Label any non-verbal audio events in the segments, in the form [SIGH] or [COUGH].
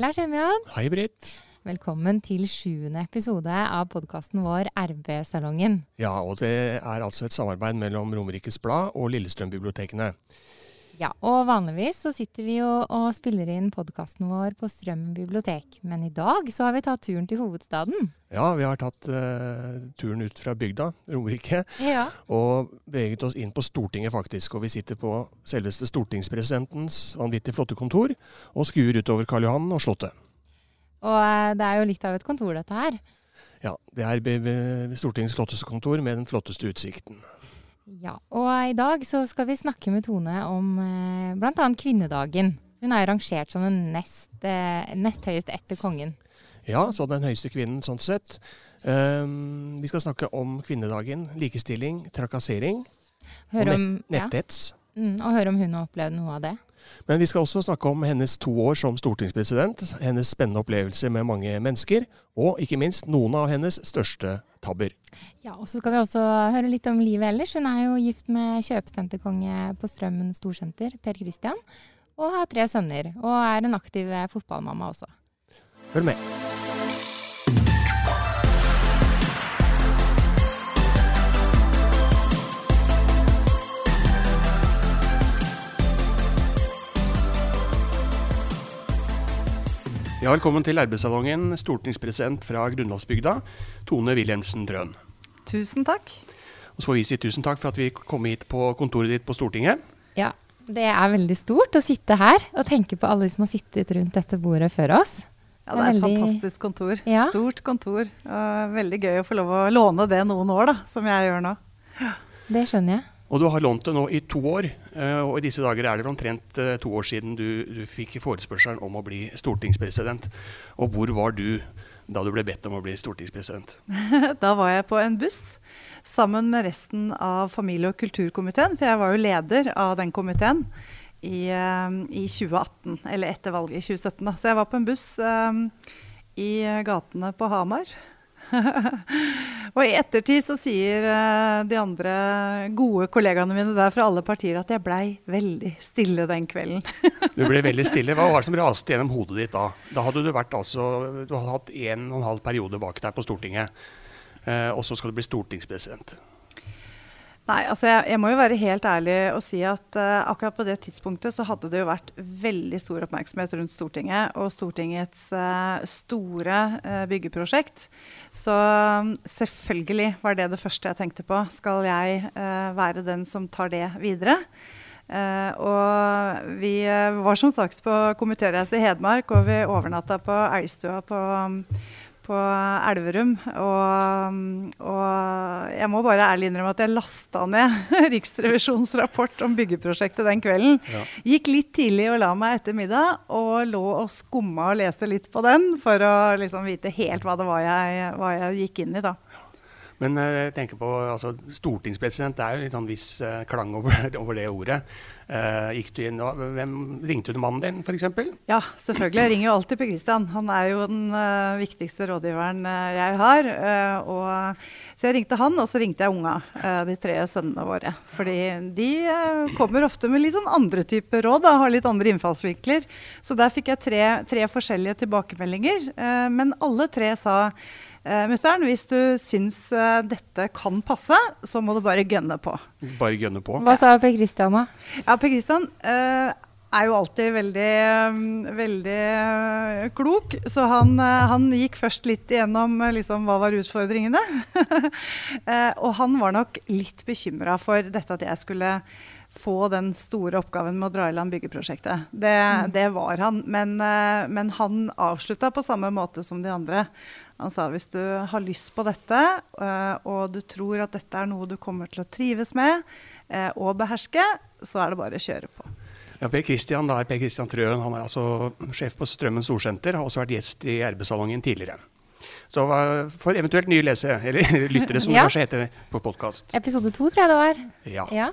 Lars Emjan. Hei, Britt. Velkommen til sjuende episode av podkasten vår RB-salongen. Ja, og det er altså et samarbeid mellom Romerikes Blad og Lillestrøm-bibliotekene. Ja, og vanligvis så sitter vi jo og spiller inn podkasten vår på Strømmen bibliotek. Men i dag så har vi tatt turen til hovedstaden. Ja, vi har tatt uh, turen ut fra bygda, Romerike, Ja. og beveget oss inn på Stortinget faktisk. Og vi sitter på selveste stortingspresidentens vanvittig flotte kontor og skuer utover Karl Johan og Slottet. Og uh, det er jo litt av et kontor, dette her. Ja, det er Stortingets flotteste kontor med den flotteste utsikten. Ja, Og i dag så skal vi snakke med Tone om eh, bl.a. kvinnedagen. Hun er rangert som den nest, eh, nest høyeste etter kongen. Ja, så den høyeste kvinnen sånn sett. Um, vi skal snakke om kvinnedagen, likestilling, trakassering Høre og om, netthets. ja, mm, og høre om hun har opplevd noe av det. Men vi skal også snakke om hennes to år som stortingspresident, hennes spennende opplevelser med mange mennesker, og ikke minst noen av hennes største tabber. Ja, og så skal vi også høre litt om livet ellers. Hun er jo gift med kjøpesenterkonge på Strømmen storsenter, Per Christian, og har tre sønner. Og er en aktiv fotballmamma også. Følg med. Ja, velkommen til Arbeidssalongen, stortingspresident fra Grunnlovsbygda, Tone Wilhelmsen Trøen. Tusen takk. Og så får vi si tusen takk for at vi kom hit på kontoret ditt på Stortinget. Ja, det er veldig stort å sitte her og tenke på alle som har sittet rundt dette bordet før oss. Ja, det er et veldig- fantastisk kontor. Ja. Stort kontor. Og veldig gøy å få lov å låne det noen år, da, som jeg gjør nå. Det skjønner jeg. Og du har lånt det nå i to år, eh, og i disse dager er det omtrent eh, to år siden du, du fikk forespørselen om å bli stortingspresident. Og hvor var du da du ble bedt om å bli stortingspresident? [LAUGHS] Da var jeg på en buss sammen med resten av familie- og kulturkomiteen, for jeg var jo leder av den komiteen i, eh, i 2018, eller etter valget i 2017. Da. Så jeg var på en buss um, i gatene på Hamar. [LAUGHS] og i ettertid så sier eh, de andre gode kollegaene mine der fra alle partier at jeg blei veldig stille den kvelden. [LAUGHS] Du ble veldig stille. Hva var det som raste gjennom hodet ditt da? Da hadde du vært altså Du hadde hatt en og en halv periode bak deg på Stortinget. Eh, og så skal du bli stortingspresident. Nei, altså jeg, jeg må jo være helt ærlig og si at uh, akkurat på det tidspunktet så hadde det jo vært veldig stor oppmerksomhet rundt Stortinget og Stortingets uh, store uh, byggeprosjekt. Så um, selvfølgelig var det det første jeg tenkte på. Skal jeg være den som tar det videre? Uh, og vi uh, var som sagt på komitéreise i Hedmark, og vi overnatta på Elgstua på um, på Elverum. Og, og jeg må bare ærlig innrømme at jeg lasta ned [LAUGHS] Riksrevisjonens rapport om byggeprosjektet den kvelden. Ja. Gikk litt tidlig og la meg etter middag, og lå og skumma og leste litt på den for å liksom vite helt hva det var jeg, hva jeg gikk inn i. da. Men eh, jeg tenker på altså, stortingspresident, det er jo litt sånn viss eh, klang over, [LAUGHS] over det ordet. Uh, gikk du inn, og, hvem, ringte du mannen din, f.eks.? Ja, selvfølgelig. Jeg ringer jo alltid på Christian. Han er jo den uh, viktigste rådgiveren uh, jeg har. og, så jeg ringte han, og så ringte jeg unga, de tre sønnene våre. Fordi de kommer ofte med litt sånn andre typer råd, da, har litt andre innfallsvinkler. Så der fikk jeg tre, tre forskjellige tilbakemeldinger. men alle tre sa Mutter'n, hvis du syns eh, dette kan passe, så må du bare gønne på. Bare gønne på. Hva sa Per Christian da? Ja, Per Kristian eh, er jo alltid veldig, eh, veldig eh, klok, så han, eh, han gikk først litt igjennom eh, liksom, hva var utfordringene. [LAUGHS] eh, og han var nok litt bekymra for dette at jeg skulle få den store oppgaven med å dra i land byggeprosjektet. Det, mm. det var han. Men, uh, men han avslutta på samme måte som de andre. Han sa hvis du har lyst på dette, uh, og du tror at dette er noe du kommer til å trives med uh, og beherske, så er det bare å kjøre på. Ja, Per Christian, da er Per Christian Trøen han er altså sjef på Strømmen Storsenter. Har også vært gjest i RB-salongen tidligere. Så for eventuelt nye lesere, eller [LAUGHS] lyttere, som ja. det kanskje heter på podkast. Episode to, tror jeg det var. Ja. ja.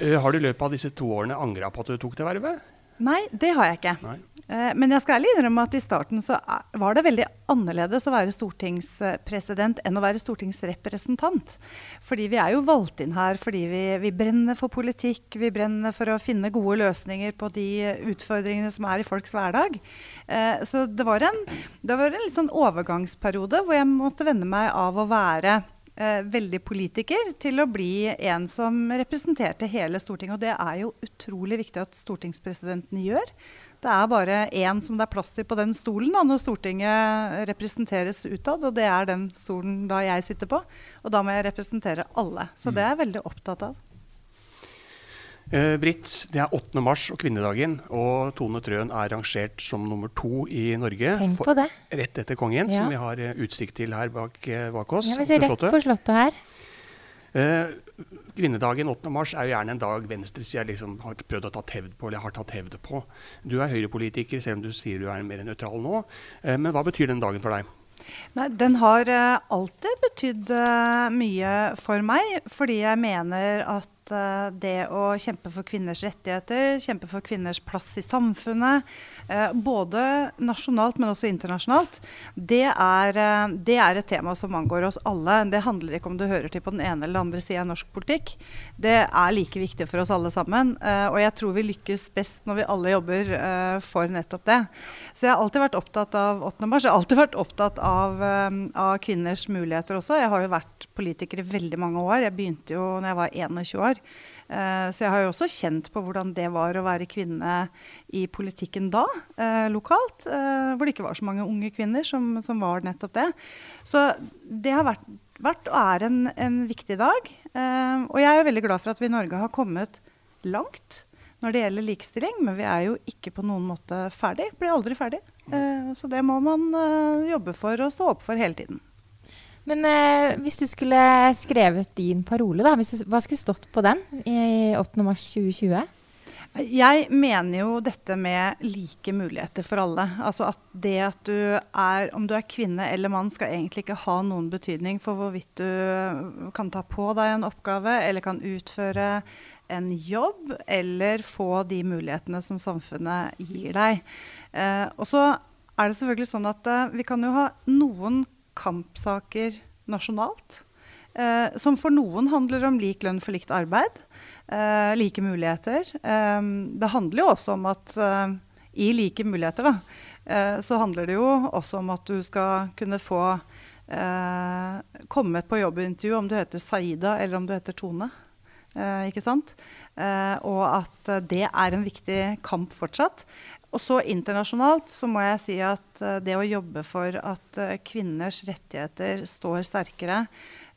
Uh, har du i løpet av disse to årene angra på at du tok det vervet? Nei, det har jeg ikke. Nei. Uh, men jeg skal ærlig innrømme at i starten så var det veldig annerledes å være stortingspresident enn å være stortingsrepresentant. Fordi vi er jo valgt inn her fordi vi, vi, brenner for politikk, vi brenner for å finne gode løsninger på de utfordringene som er i folks hverdag. Eh, så det var, en, det var en litt sånn overgangsperiode hvor jeg måtte venne meg av å være eh, veldig politiker til å bli en som representerte hele Stortinget. Og det er jo utrolig viktig at stortingspresidenten gjør. Det er bare én som det er plass til på den stolen da, når Stortinget representeres utad. Og det er den stolen da jeg sitter på. Og da må jeg representere alle. Så det er jeg veldig opptatt av. Eh, Britt, det er 8. mars og kvinnedagen, og Tone Trøen er rangert som nummer to i Norge. Tenk på det. rett etter kongen, ja. som vi har uh, utsikt til her bak, uh, bak oss. Ja, vi ser rett på slottet her. Uh, kvinnedagen 8. mars er jo gjerne en dag venstresida liksom har prøvd å ta hevd på. eller har tatt hevd på. Du er høyrepolitiker, selv om du sier du er mer nøytral nå. Uh, men hva betyr den dagen for deg? Nei, den har uh, alltid betydd mye for meg, fordi jeg mener at uh, det å kjempe for kvinners rettigheter, kjempe for kvinners plass i samfunnet, uh, både nasjonalt, men også internasjonalt, det er, uh, det er, et tema som angår oss alle. Det handler ikke om du hører til på den ene eller andre sida av norsk politikk. Det er like viktig for oss alle sammen. og jeg tror vi lykkes best når vi alle jobber for nettopp det. Så jeg har alltid vært opptatt av 8. mars. Jeg har alltid vært opptatt av, av kvinners muligheter også. Jeg har jo vært politiker i veldig mange år. Jeg begynte jo når jeg var 21 år år. Uh, så jeg har jo også kjent på hvordan det var å være kvinne i politikken da, uh, lokalt. Uh, hvor det ikke var så mange unge kvinner som, som var nettopp det. Så det har vært, vært og er en, en viktig dag. og jeg er jo veldig glad for at vi i Norge har kommet langt når det gjelder likestilling, men vi er jo ikke på noen måte ferdig. Blir aldri ferdig. så det må man jobbe for og stå opp for hele tiden. Men eh, hvis du skulle skrevet din parole, da, du, hva skulle stått på den i 8. mars 2020? Jeg mener jo dette med like muligheter for alle. Altså at det at du er Om du er kvinne eller mann, skal egentlig ikke ha noen betydning for hvorvidt du kan ta på deg en oppgave eller kan utføre en jobb eller få de mulighetene som samfunnet gir deg. Eh, og så er det selvfølgelig sånn at eh, vi kan jo ha noen kampsaker nasjonalt. Eh, som for noen handler om lik lønn for likt arbeid. Eh, like muligheter. Eh, det handler jo også om at eh, i like muligheter, da, eh, så handler det jo også om at du skal kunne få eh, komme på jobbintervju om du heter Saida eller om du heter Tone. ikke sant? og at det er en viktig kamp fortsatt. Og så internasjonalt så må jeg si at uh, det å jobbe for at uh, kvinners rettigheter står sterkere,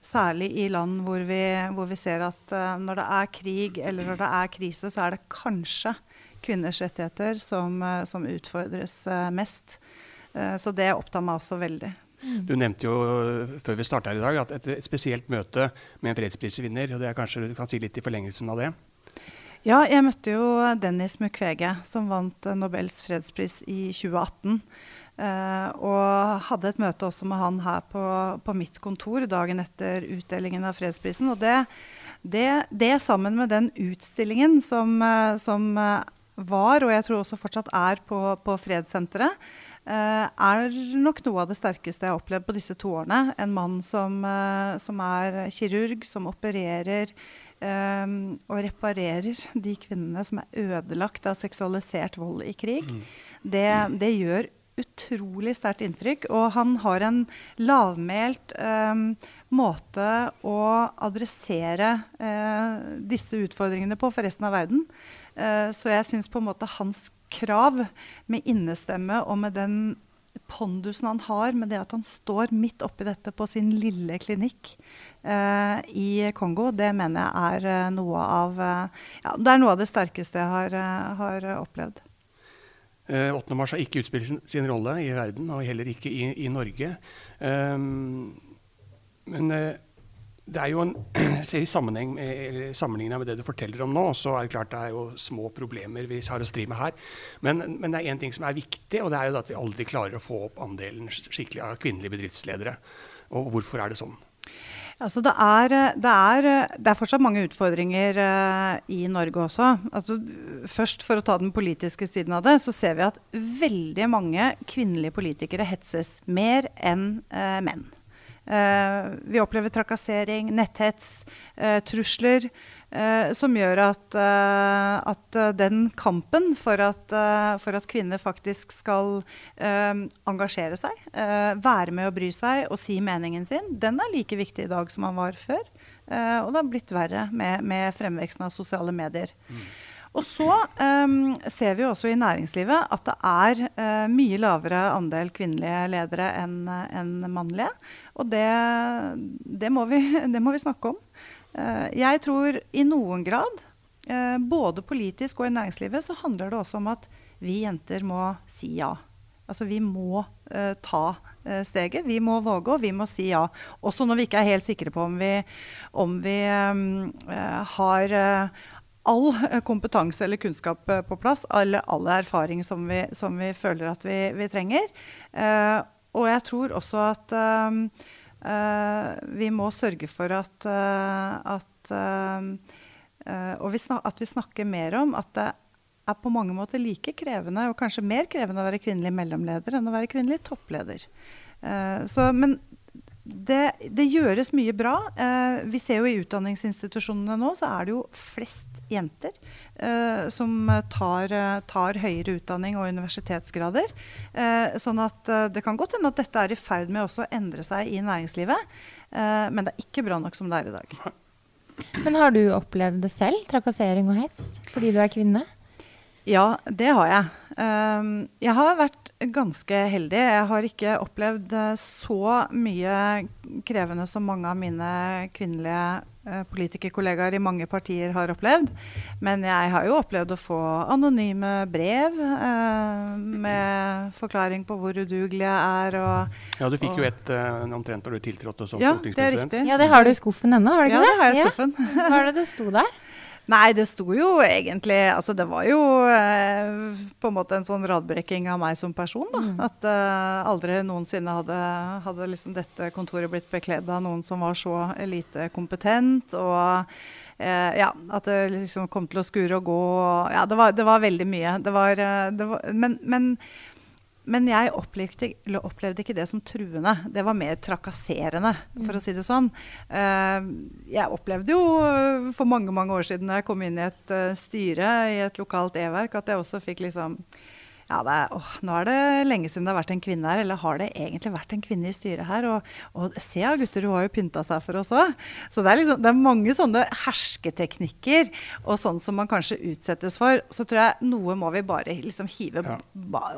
særlig i land hvor vi, hvor vi ser at uh, når det er krig eller når det er krise, så er det kanskje kvinners rettigheter som, som utfordres mest. så det opptar meg også veldig. Du nevnte jo før vi starta i dag at et, et spesielt møte med en fredsprisvinner. og det er kanskje Du kan si litt i forlengelsen av det? Ja, jeg møtte jo Dennis Mukwege, som vant eh, Nobels fredspris i 2018. Uh, og hadde et møte også med han her på, på, mitt kontor dagen etter utdelingen av fredsprisen. Og det, det, det sammen med den utstillingen som, uh, som uh, var, og jeg tror også fortsatt er, på, på Fredssenteret, er nok noe av det sterkeste jeg har opplevd på disse to årene. En mann som, som er kirurg, som opererer Um, og reparerer de kvinnene som er ødelagt av seksualisert vold i krig. Mm. Det, det, gjør utrolig sterkt inntrykk. Og han har en lavmælt um, måte å adressere uh, disse utfordringene på for resten av verden. Uh, så jeg syns på en måte hans krav med innestemme og med den pondusen han har med det at han står midt oppi dette på sin lille klinikk eh, i Kongo, det mener jeg er eh, noe av eh, ja, er noe av det sterkeste jeg har, eh, har opplevd. 8. Eh, mars har ikke utspilt sin, rolle i verden, og heller ikke i, i Norge. Um, men det er jo en, [CLEARS THROAT] ser i sammenheng med, sammenligna med det du forteller om nå, så er det klart det er jo små problemer vi har å stri med her. Men, men det er én ting som er viktig, og det er jo at vi aldri klarer å få opp andelen skikkelig av kvinnelige bedriftsledere. Og hvorfor er det sånn? Altså det, er, det, er, det, er, fortsatt mange utfordringer uh, i Norge også. Altså, først For å ta den politiske siden av det, så ser vi at veldig mange kvinnelige politikere hetses mer enn uh, menn. Uh, vi opplever trakassering, netthets, uh, trusler. Uh, som gjør at, at den kampen for at, for at, kvinner faktisk skal engasjere seg, være med å bry seg og si meningen sin, den er like viktig i dag som han var før. og det har blitt verre med, med fremveksten av sosiale medier. Mm. Og så um, ser vi også i næringslivet at det er uh, mye lavere andel kvinnelige ledere enn en mannlige. Og det, det, må vi, [LAUGHS] det, må vi, snakke om. Uh, jeg tror i noen grad, uh, både politisk og i næringslivet, så handler det også om at vi jenter må si ja. Altså vi må ta steget. Vi må våge, og vi må si ja. Også når vi ikke er helt sikre på om vi, om vi um, har all eh, kompetanse eller kunnskap eh, på plass. eller all erfaring som vi, som vi, føler at vi, vi trenger. Eh, og jeg tror også at uh, uh, vi må sørge for at, at, vi at vi snakker mer om at det er på mange måter like krevende, og kanskje mer krevende å være kvinnelig mellomleder enn å være kvinnelig toppleder. Så, men det, det, gjøres mye bra. Eh, vi ser jo i utdanningsinstitusjonene nå så er det jo flest jenter eh, som tar, tar, høyere utdanning og universitetsgrader. Eh, sånn at eh, det kan godt hende at dette er i ferd med også å endre seg i næringslivet. Eh, men det er ikke bra nok som det er i dag. Men har du opplevd det selv, trakassering og hets, fordi du er kvinne? Ja, det har jeg. Um, jeg har vært ganske heldig. Jeg har ikke opplevd eh, så mye krevende som mange av mine kvinnelige uh, politikerkollegaer i mange partier har opplevd. Men jeg har jo opplevd å få anonyme brev uh, med forklaring på hvor udugelig jeg er. Og, ja, du fikk jo et uh, omtrent da du tiltrådte som ja, stortingspresident. Det er riktig. Ja, det har du i skuffen ennå, har du ikke ja, det? Ja, det har jeg i skuffen. Ja. Hva er det det sto der? Nei, det sto jo egentlig Altså, det var jo eh, på en måte en sånn radbrekking av meg som person, da. Mm. At eh, aldri noensinne hadde, hadde liksom dette kontoret blitt bekledd av noen som var så lite kompetent. og eh, ja, at det liksom kom til å skure og gå. Ja, det var, det var veldig mye. Det var, eh, det var men, men men jeg opplevde, opplevde, ikke det som truende. Det var mer trakasserende, for mm. å si det sånn. Uh, jeg opplevde jo eh, for mange mange år siden da jeg kom inn i et uh, styre i et lokalt e-verk, at jeg også fikk liksom ja, er, åh, nå er det lenge siden det har vært en kvinne her. Eller har det egentlig vært en kvinne i styret her? Og, og se ja, gutter, hun har jo pynta seg for oss òg. Så det er, liksom, det er, mange sånne hersketeknikker og sånn som man kanskje utsettes for. Så tror jeg noe må vi bare liksom hive ja.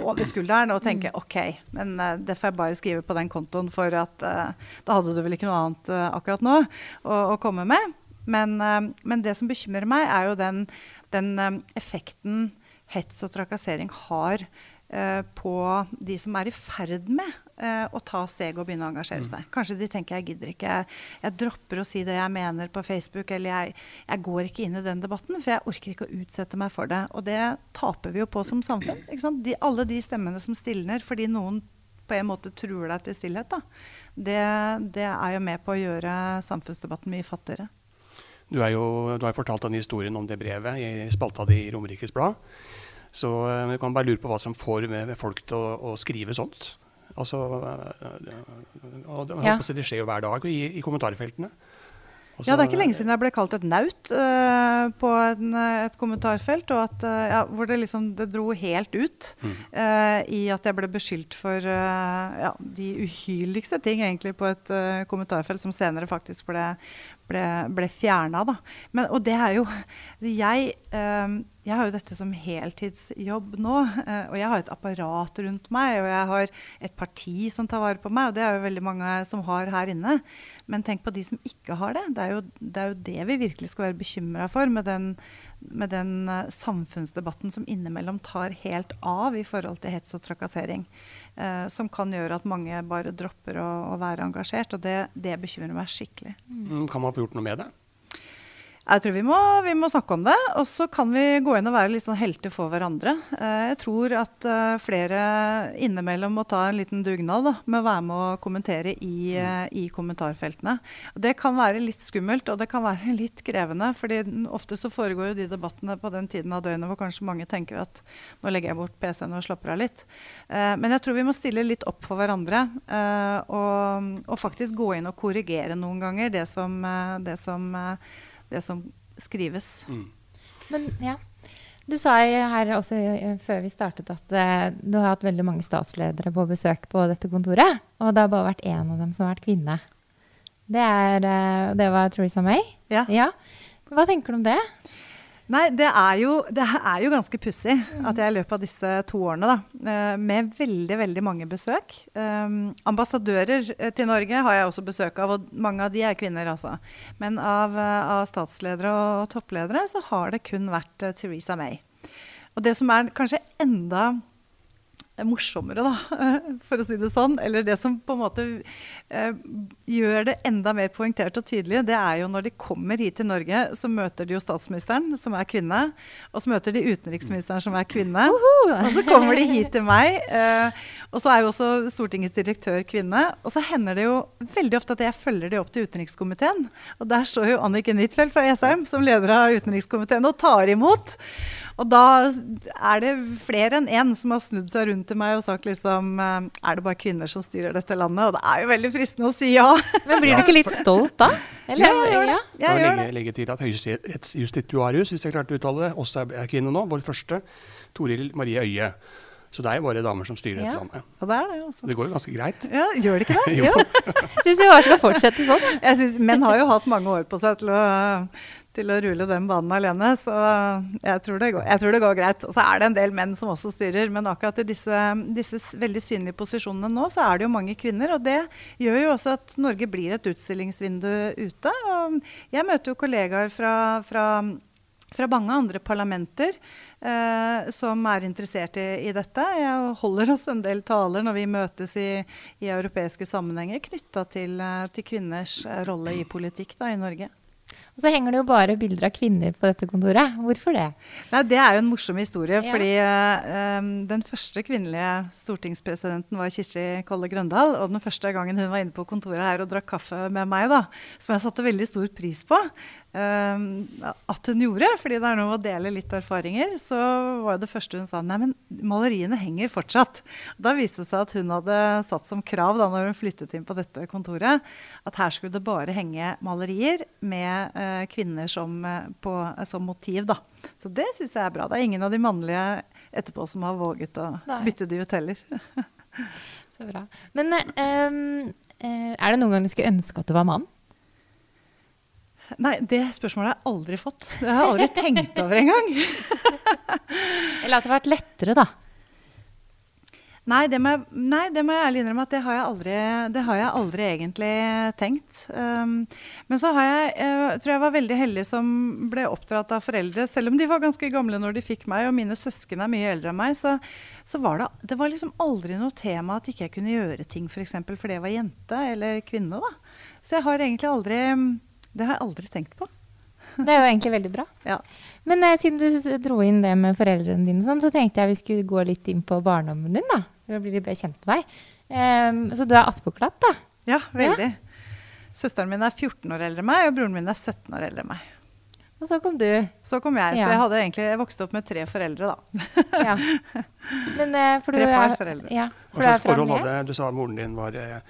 over skulderen og tenke mm. OK, men uh, det får jeg bare skrive på den kontoen, for at uh, da hadde du vel ikke noe annet uh, akkurat nå å, å komme med. Men, men, det som bekymrer meg, er jo den, den effekten hets og trakassering har eh, på de som er i ferd med eh, å ta steg og begynne å engasjere mm. seg. Kanskje de tenker jeg gidder ikke, jeg, jeg, dropper å si det jeg mener på Facebook, eller jeg, jeg, går ikke inn i den debatten, for jeg orker ikke å utsette meg for det. Og det taper vi jo på som samfunn. De, alle de stemmene som stilner fordi noen på en måte truer deg til stillhet, det, det er jo med på å gjøre samfunnsdebatten mye fattigere. Du, jo, du har jo fortalt den historien om det brevet i spalta di i Romerikes Blad. Så du kan bare lure på hva som får med, folk til å, å skrive sånt. Altså, uh, og, ja. Det skjer jo hver dag i, i kommentarfeltene. Også, ja, Det er ikke lenge siden jeg ble kalt et naut uh, på en, et kommentarfelt. og at, uh, ja, Hvor det liksom det dro helt ut mm. uh, i at jeg ble beskyldt for ja, de uhyrligste ting egentlig på et kommentarfelt, som senere faktisk ble, ble, ble fjerna. Og det er jo jeg, jeg har jo dette som heltidsjobb nå. eh, og jeg har et apparat rundt meg, og jeg har et parti som tar vare på meg. Og det er jo veldig mange som har her inne. Men tenk på de som ikke har det. Det er jo det, er jo det vi virkelig skal være bekymra for med den, med den uh, samfunnsdebatten som innimellom tar helt av i forhold til hets og trakassering. Eh, som kan gjøre at mange bare dropper å, å være engasjert. Og det, det bekymrer meg skikkelig. Mm, kan man få gjort noe med det? Jeg tror vi må, vi må, snakke om det. Og så kan vi gå inn og være litt sånn helter for hverandre. Eh, jeg tror at eh, flere innimellom må ta en liten dugnad da, med å være med å kommentere i, eh, i kommentarfeltene. Det kan være litt skummelt, og det kan være [LAUGHS] litt krevende. fordi ofte så foregår jo de debattene på den tiden av døgnet hvor kanskje mange tenker at nå legger jeg bort PC-en og slapper av litt. Men jeg tror vi må stille litt opp for hverandre. Og, og faktisk gå inn og korrigere noen ganger det som, det som det som skrives. Mm. Men ja, Du sa her også før vi startet at uh, du har hatt veldig mange statsledere på besøk på dette kontoret. Og det har bare vært én av dem som har vært kvinne. Det, er, uh, det var Theresa May. Ja. ja. Hva tenker du om det? Nei, det er jo, det er jo ganske pussig mm. at jeg i løpet av disse to årene, da, eh, med veldig veldig mange besøk um, Ambassadører eh, til Norge har jeg også besøk av, og mange av de er kvinner, altså. Men av, av statsledere og toppledere så har det kun vært Theresa May. Og det som er kanskje enda morsommere, da, [LAUGHS] for å si det sånn. Eller det som på en måte eh, gjør det enda mer poengtert og tydelig, det er jo når de kommer hit til Norge, så møter de jo statsministeren, som er kvinne. Og så møter de utenriksministeren, som er kvinne. Og så kommer de hit til meg. Eh, og så er jo også Stortingets direktør kvinne. Og så hender det jo veldig ofte at jeg følger de opp til utenrikskomiteen. Og der står jo Anniken Huitfeldt fra Jessheim som leder av utenrikskomiteen og tar imot. Og da er det flere enn én en som har snudd seg rundt til meg og sagt liksom eh, Er det bare kvinner som styrer dette landet? Og det er jo veldig fristende å si ja. Men blir du ikke litt stolt da? Eller? Ja, jeg gjør det. Jeg det var lenge, lenge til at Høyesterettsjustitiarius, hvis jeg klarte å uttale det, også er kvinne nå. Vår første, Toril Marie Øie. Så det er jo bare damer som styrer ja. landet. Og det, er det, altså. det går jo ganske greit. Ja, Gjør det ikke det? [LAUGHS] jo. Syns vi bare skal fortsette sånn. Jeg synes, Menn har jo hatt mange år på seg til å, til å rulle den banen alene, så jeg tror, går, jeg tror, det går, greit. Og så er det en del menn som også styrer, men akkurat i disse, disse, veldig synlige posisjonene nå, så er det jo mange kvinner. Og det gjør jo også at Norge blir et utstillingsvindu ute. Og jeg møter jo kollegaer fra, fra fra mange andre parlamenter eh, som er interessert i, i, dette. Jeg holder oss en del taler når vi møtes i, i europeiske sammenhenger knytta til, eh, til, kvinners eh, rolle i politikk da, i Norge. Og så henger det jo bare bilder av kvinner på dette kontoret. Hvorfor det? Nei, det er jo en morsom historie. Ja. fordi uh, Den første kvinnelige stortingspresidenten var Kirsti Kolle Grøndal. Og den første gangen hun var inne på kontoret her og drakk kaffe med meg, da, som jeg satte veldig stor pris på, at hun gjorde, fordi det er noe å dele litt erfaringer, så var det første hun sa nei, men maleriene henger fortsatt. Da viste det seg at hun hadde satt som krav da når hun flyttet inn på dette kontoret, at her skulle det bare henge malerier med uh, kvinner som, uh, på, som, motiv. da. Så det syns jeg er bra. Det er ingen av de mannlige etterpå som har våget å nei. bytte de ut heller. [LAUGHS] så bra. Men um, er det noen gang du skulle ønske at du var mann? Nei, det spørsmålet har jeg aldri fått. Det har jeg aldri tenkt over engang. [LAUGHS] Eller at det har vært lettere, da. Nei det, jeg, nei, det må jeg, ærlig innrømme at det har jeg aldri, har jeg aldri egentlig tenkt. Um, men så har jeg, jeg tror jeg var veldig heldig som ble oppdratt av foreldre. Selv om de var ganske gamle når de fikk meg, og mine søsken er mye eldre enn meg, så, så var det, det var liksom aldri noe tema at ikke jeg kunne gjøre ting f.eks. For fordi jeg var jente eller kvinne. da. Så jeg har egentlig aldri det har jeg aldri tenkt på. [LAUGHS] Det er jo egentlig veldig bra. Ja. Men eh, siden du dro inn det med foreldrene dine, sånn, så tenkte jeg vi skulle gå litt inn på barndommen din. da, For å bli litt bedre kjent med deg. Um, så du er attpåklatt, da? Ja, veldig. Ja. Søsteren min er 14 år eldre enn meg, og broren min er 17 år eldre enn meg. Og så kom du. Så kom jeg. Ja. Så jeg hadde egentlig vokst opp med tre foreldre, da. [LAUGHS] ja. Men, eh, for tre par foreldre. Ja, for Hva slags forhold hadde Du sa moren din var uh,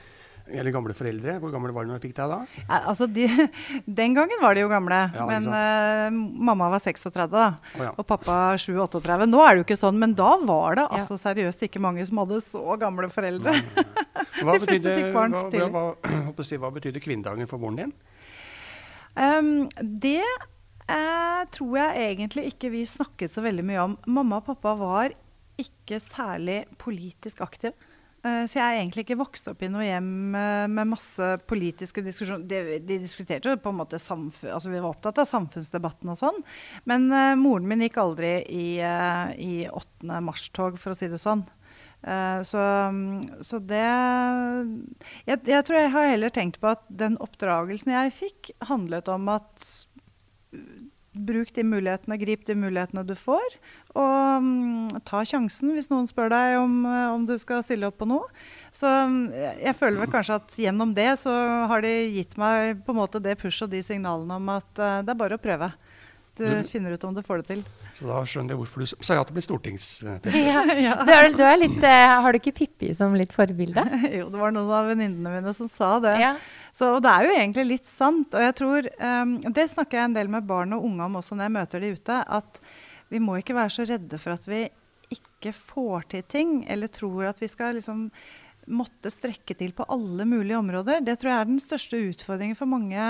eller gamle foreldre. Hvor gamle var du når du fikk deg da? Ja, altså de, [LAUGHS] den gangen var de jo gamle. Ja, men uh, mamma var 36 da, oh, ja. og pappa 37-38. Nå er det jo ikke sånn, men da var det altså seriøst ikke mange som hadde så gamle foreldre. Hva, betydde, hva, hva, hva, hva betydde kvinnedagen for moren din? Um, det eh, tror jeg egentlig ikke vi snakket så veldig mye om. Mamma og pappa var ikke særlig politisk aktive. Eh, så jeg er egentlig ikke vokst opp i noe hjem eh, med masse politiske diskusjoner. De, diskuterte jo på en måte samfunn, altså Vi var opptatt av samfunnsdebatten og sånn. Men uh, moren min gikk aldri i, i 8. mars-tog, for å si det sånn. Så, så, det jeg, jeg, tror jeg har heller tenkt på at den oppdragelsen jeg fikk, handlet om at bruk de mulighetene, grip de mulighetene du får. Og um, ta sjansen hvis noen spør deg om, uh, om, du skal stille opp på noe. Så um, jeg føler vel kanskje at gjennom det så har de gitt meg på en måte det push og de signalene om at uh, det er bare å prøve. Du mm. finner ut om du får det til. Så da skjønner jeg hvorfor du sa ja til å bli stortingspresident. [LAUGHS] Ja. [LAUGHS] ja. Du, er, du er litt, uh, har du ikke Pippi som litt forbilde? [LAUGHS] jo, det var noen av venninnene mine som sa det. Ja. Så, og det er jo egentlig litt sant. Og jeg tror, um, det snakker jeg en del med barn og unge om også når jeg møter de ute. at vi må ikke være så redde for at vi ikke får til ting, eller tror at vi skal liksom måtte strekke til på alle mulige områder. Det tror jeg er den største utfordringen for mange,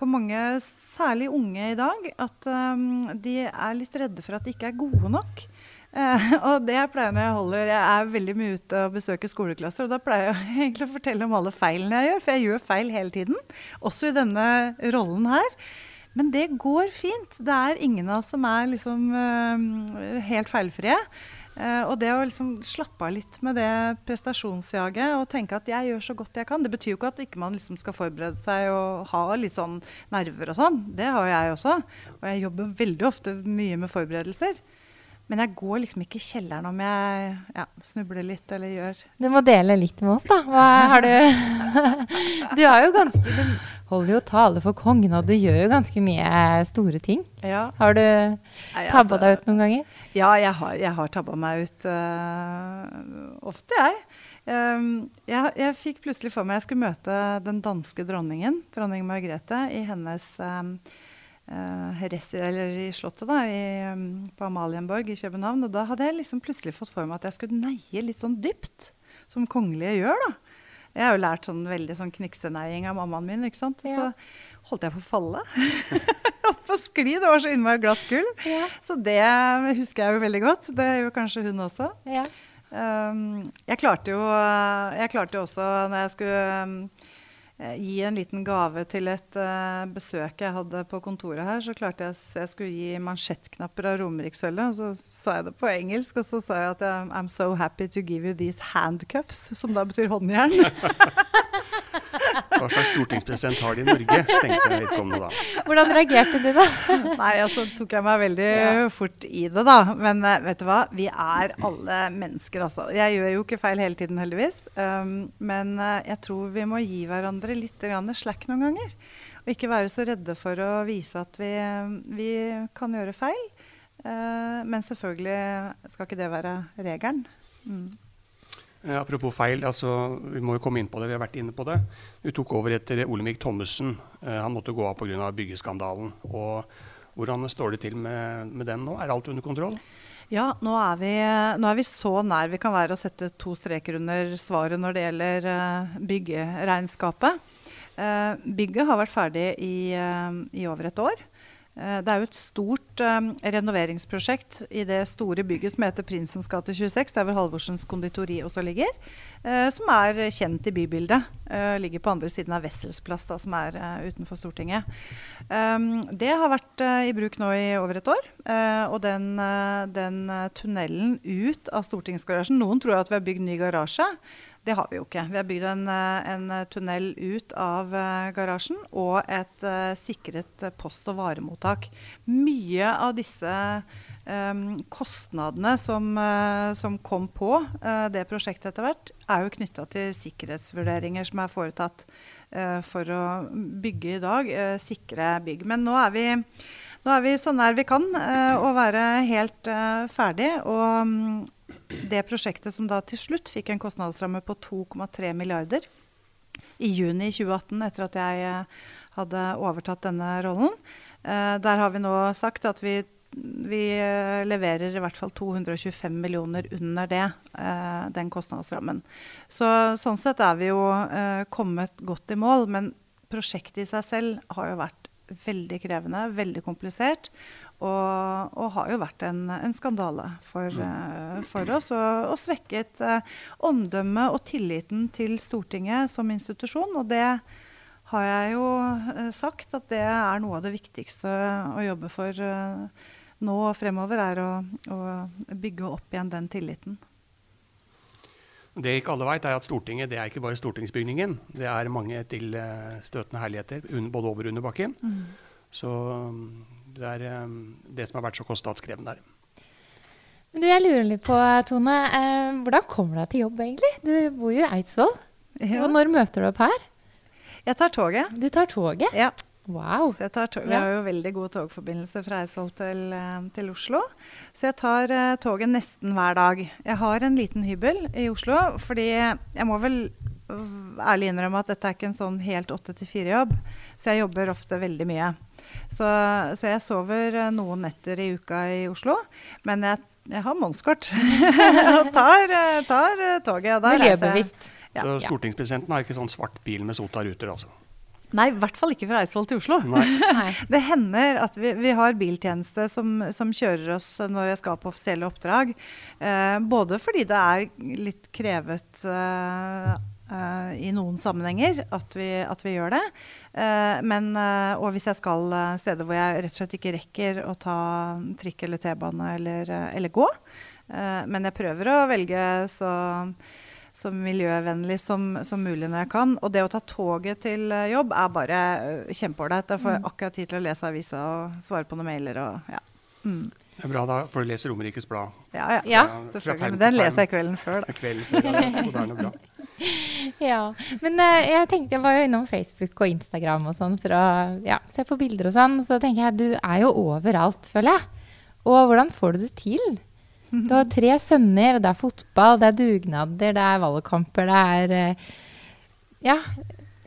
for mange særlig unge i dag. At um, de er litt redde for at de ikke er gode nok. Uh, [LAUGHS] og det jeg pleier når jeg holder Jeg er veldig mye ute og besøker skoleklasser. Og da pleier jeg [LAUGHS] egentlig å fortelle om alle feilene jeg gjør, for jeg gjør feil hele tiden. Også i denne rollen her. Men det går fint. Det er ingen av oss som er liksom uh, helt feilfrie. Uh, og det å liksom slappe av litt med det prestasjonsjaget og tenke at jeg gjør så godt jeg kan Det betyr jo ikke at ikke man liksom skal forberede seg og ha litt sånn nerver og sånn. Det har jeg også. Og jeg jobber veldig ofte mye med forberedelser. Men jeg går liksom ikke i kjelleren om jeg ja, snubler litt eller gjør Du må dele litt med oss, da. Hva har du [LAUGHS] Du har jo ganske Du holder jo tale for kongen, og du gjør jo ganske mye store ting. Ja. Har du tabba altså, deg ut noen ganger? Ja, jeg har, jeg har tabba meg ut uh, ofte, jeg. Um, jeg. jeg. fikk plutselig for meg jeg skulle møte den danske dronningen, dronning Margrethe, i hennes um, uh, eller i Slottet da, i, um, på Amalienborg i København. Og da hadde jeg liksom plutselig fått for meg at jeg skulle neie litt sånn dypt, som kongelige gjør. da. Jeg har jo lært sånn veldig sånn knikseneiing av mammaen min. ikke sant? Ja. Så holdt jeg på å falle. [LAUGHS] På skli. Det var så innmari glatt gulv. Ja. Så det husker jeg jo veldig godt. Det gjør kanskje hun også. Ja. Um, jeg klarte jo jeg klarte også når jeg skulle um, Eh, gi en liten gave til et uh, besøk jeg hadde på kontoret her. Så klarte jeg jeg skulle gi mansjettknapper av Romerikssølvet. Så sa jeg det på engelsk, og så sa jeg at jeg, I'm so happy to give you these handcuffs, som da betyr håndjern. [LAUGHS] Hva slags stortingspresident har de i Norge, tenkte jeg vedkommende da. Hvordan reagerte du da? [LAUGHS] Nei, altså tok jeg meg veldig ja. fort i det, da. Men uh, vet du hva, vi er alle mennesker, altså. Jeg gjør jo ikke feil hele tiden, heldigvis. Um, men uh, jeg tror vi må gi hverandre litt slack noen ganger. Og ikke være så redde for å vise at vi, vi kan gjøre feil. Uh, men selvfølgelig skal ikke det være regelen. Mm. Eh, apropos feil, altså, vi må jo komme inn på det. Vi har vært inne på det. Du tok over etter Olemic Thommessen. Eh, han måtte gå av pga. byggeskandalen. Og hvordan står det til med, med, den nå? Er alt under kontroll? Ja, nå er, vi, nå er, vi, så nær vi kan være å sette to streker under svaret når det gjelder uh, byggeregnskapet. Bygget har vært ferdig i, i over et år. Eh, det er jo et stort um, renoveringsprosjekt i det store bygget som heter Prinsens gate 26, der hvor Halvorsens konditori også ligger. Uh, som er kjent i bybildet. Uh, ligger på andre siden av Wessels plass, da, som er uh, utenfor Stortinget. Um, det har vært i bruk nå i over et år. og den, den tunnelen ut av stortingsgarasjen Noen tror at vi har bygd ny garasje. Det har vi jo ikke. Vi har bygd en, eh, en tunnel ut av uh, garasjen og et uh, sikret post- og varemottak. Mye av disse um, kostnadene som, uh, som, kom på det prosjektet etter hvert, er jo knytta til sikkerhetsvurderinger som er foretatt for å bygge i dag, sikre bygg. Men nå er vi nå er vi så nær vi kan å være helt ferdig. Og um, det prosjektet som da til slutt fikk en kostnadsramme på 2,3 milliarder i juni 2018, etter at jeg eh, hadde overtatt denne rollen. Eh, der har vi nå sagt at vi, vi eh, leverer i hvert fall 225 millioner under det, den kostnadsrammen. Så, sånn sett er vi jo kommet godt i mål. Men prosjektet i seg selv har jo vært veldig krevende, veldig komplisert. Og, og har jo vært en, en skandale for, uh, for oss. Og, og svekket uh, omdømmet og tilliten til Stortinget som institusjon. Og det har jeg jo uh, sagt at det er noe av det viktigste å jobbe for nå og fremover, er å, å bygge opp igjen den tilliten. Det ikke alle vet, er at Stortinget det er ikke bare stortingsbygningen. Det er mange tilstøtende herligheter både over og under bakken. Mm. Så det er um, det som har vært så kostnadskrevende der. Men du, jeg lurer litt på, Tone. Eh, hvordan kommer du deg til jobb, egentlig? Du bor jo i Eidsvoll. Ja. Og når møter du opp her? Jeg tar toget. Du tar toget? Ja. Wow. Så jeg tar tog. Vi har jo veldig god togforbindelse fra Eidsvoll til, eh, til, Oslo. Så jeg tar uh, toget nesten hver dag. Jeg har en liten hybel i Oslo, fordi jeg må vel ærlig innrømme at dette er ikke en sånn helt åtte til fire-jobb. Så jeg jobber ofte veldig mye. Så, så, jeg sover eh, noen netter i uka i Oslo. Men jeg, jeg har månedskort [LAUGHS] og tar, eh, tar, toget. toget. Miljøbevisst. Ja. Så stortingspresidenten har ikke sånn svart bil med Sota-ruter, altså? Nei, i hvert fall ikke fra Eidsvoll til Oslo. [LAUGHS] det hender at vi, vi har biltjeneste som, som, kjører oss når jeg skal på offisielle oppdrag. Eh, både fordi det er litt krevet eh, Uh, i noen sammenhenger at vi, at vi gjør det. Uh, men, uh, og hvis jeg skal steder hvor jeg rett og slett ikke rekker å ta trikk eller T-bane eller, eller, gå. men jeg prøver å velge så, så miljøvennlig som, som, mulig når jeg kan. Og det å ta toget til jobb er bare kjempeålreit. Da får jeg mm. akkurat tid til å lese avisa og svare på noen mailer. Og, ja. Mm. Det er bra, da, for du leser Romerikes Blad. Ja, ja, ja selvfølgelig. Men den leser jeg kvelden før. Da. Kvelden før, ja, moderne blad. [LAUGHS] [LAUGHS] ja. Men uh, jeg tenkte jeg var jo innom Facebook og Instagram og sånn for å ja, se på bilder og sånn. Så tenker jeg du er jo overalt, føler jeg. Og hvordan får du det til? Du har tre sønner, og det er fotball, det er dugnader, det er valgkamper, det er uh, Ja.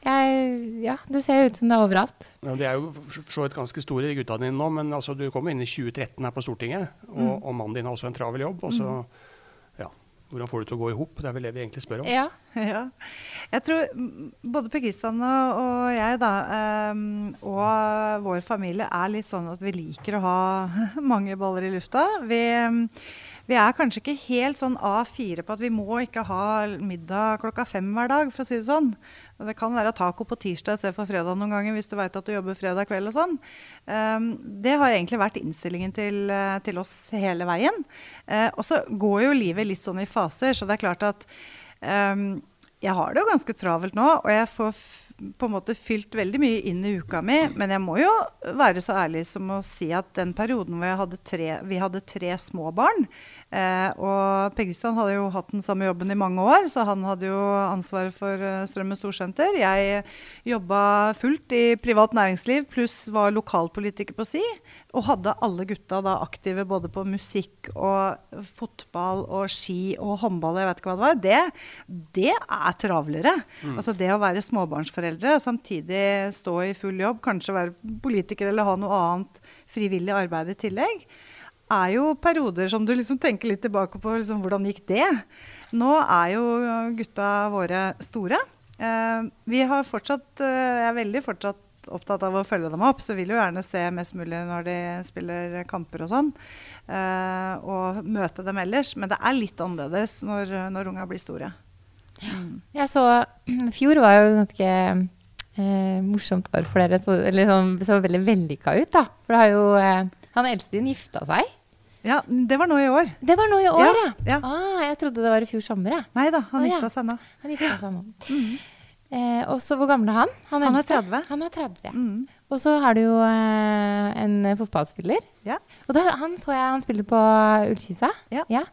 Jeg, ja, det ser ut som det er overalt. Ja, det er jo så vidt ganske store, gutta dine nå, men altså, du kom inn i 2013 her på Stortinget. Og, mm. og mannen din har også en travel jobb. og så mm. Hvordan får du til å gå i hop? Det er vel det vi egentlig spør om. Ja, [LAUGHS] ja. Jeg tror både Per Kristian og, og, jeg da, um, og vår familie er litt sånn at vi liker å ha [LAUGHS] mange baller i lufta. Vi, vi er kanskje ikke helt sånn A4 på at vi må ikke ha middag klokka fem hver dag, for å si det sånn. Det kan være taco på tirsdag istedenfor fredag noen ganger hvis du veit at du jobber fredag kveld og sånn. Um, det har egentlig vært innstillingen til, eh, til oss hele veien. Uh, og så går jo livet litt sånn i faser, så det er klart at um, jeg har det jo ganske travelt nå, og jeg får på en måte fylt veldig mye inn i uka mi. Men jeg må jo være så ærlig som å si at den perioden hvor hadde tre, vi hadde tre små barn eh, Og Per Kristian hadde jo hatt den samme jobben i mange år, så han hadde jo ansvaret for uh, Strømmen storsenter. Jeg jobba fullt i privat næringsliv pluss var lokalpolitiker på si. Og hadde alle gutta da aktive både på musikk og fotball og ski og håndball, jeg vet ikke hva det var, det, det er travlere. Mm. Altså det å være småbarnsforeldre og samtidig stå i full jobb, kanskje være politiker eller ha noe annet frivillig arbeid i tillegg, er jo perioder som du liksom tenker litt tilbake på. Liksom, hvordan gikk det? Nå er jo gutta våre store. Eh, vi har fortsatt, eh, jeg er veldig fortsatt opptatt av å følge dem opp, så vil jo gjerne se mest mulig når de spiller kamper og sånn. Uh, og møte dem ellers. Men det er litt annerledes når, når unga blir store. Mm. Jeg så [CLEARS THROAT] Fjor var jo ganske eh, morsomt år for dere. Så, eller sånn, så veldig vellykka ut, da. For det har jo eh, han eldste din gifta seg. Ja, Det var nå i år. Det var nå i år, ja. ja. Ah, jeg trodde det var i fjor sommer. Nei da, han ah, gifta seg nå. Han gifta seg nå. Mm. Eh, og så hvor gammel er han? Han, han er 30. Han er 30, ja. Mm. Og så har du jo eh, en fotballspiller. Ja. Og da, han så jeg han spiller på Ullkisa. Ja. ja.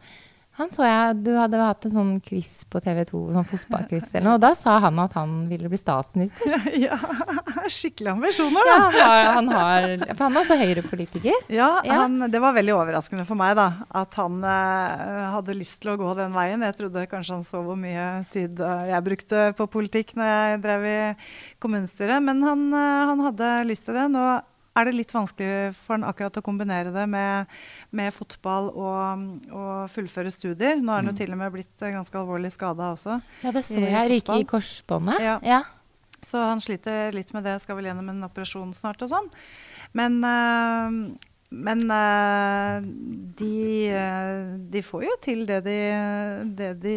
Han så jeg du hadde hatt en sånn quiz på TV2, sånn fotballquiz eller noe. Og da sa han at han ville bli statsminister. [LAUGHS] Ja, skikkelig ambisjoner, da. Ja, han har, for han er også høyrepolitiker. Ja, ja. Han, det var veldig overraskende for meg da, at han eh, hadde lyst til å gå den veien. Jeg trodde kanskje han så hvor mye tid eh, jeg brukte på politikk når jeg drev i kommunestyret. Men han, eh, han hadde lyst til det. Nå er det litt vanskelig for han akkurat å kombinere det med, med fotball og, og, fullføre studier. Nå er han jo mm. til og med blitt ganske alvorlig skada også. Ja, det så jeg. Ryke i korsbåndet. Ja. ja. Så han sliter litt med det, skal vel gjennom en operasjon snart og sånn. Men, øh, men øh, de, øh, de, får jo til det de, det de,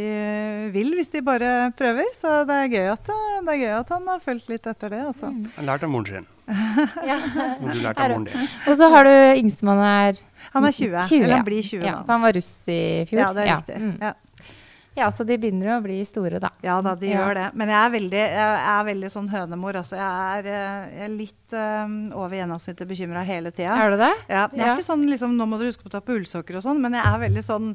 vil, hvis de bare prøver. Så det er gøy at, det er gøy at han har fulgt litt etter det. Altså. Mm. Han lærte lært av moren sin. [LAUGHS] ja. Og du lærte av moren din. Og så har du yngstemann her. Han er 20. 20 eller han blir 20 ja, nå. For han var russ i fjor. Ja, det er riktig. Mm. Ja. Så de begynner jo å bli store, da. Ja da, de Ja. gjør det. Men jeg er veldig, jeg er veldig sånn hønemor. Altså. Jeg, er, eh, jeg er litt um, over gjennomsnittet bekymra hele tida. Er du det? Ja, jeg er Ja. ikke sånn liksom, nå må du huske på å ta på ullsokker og sånn, men jeg er veldig sånn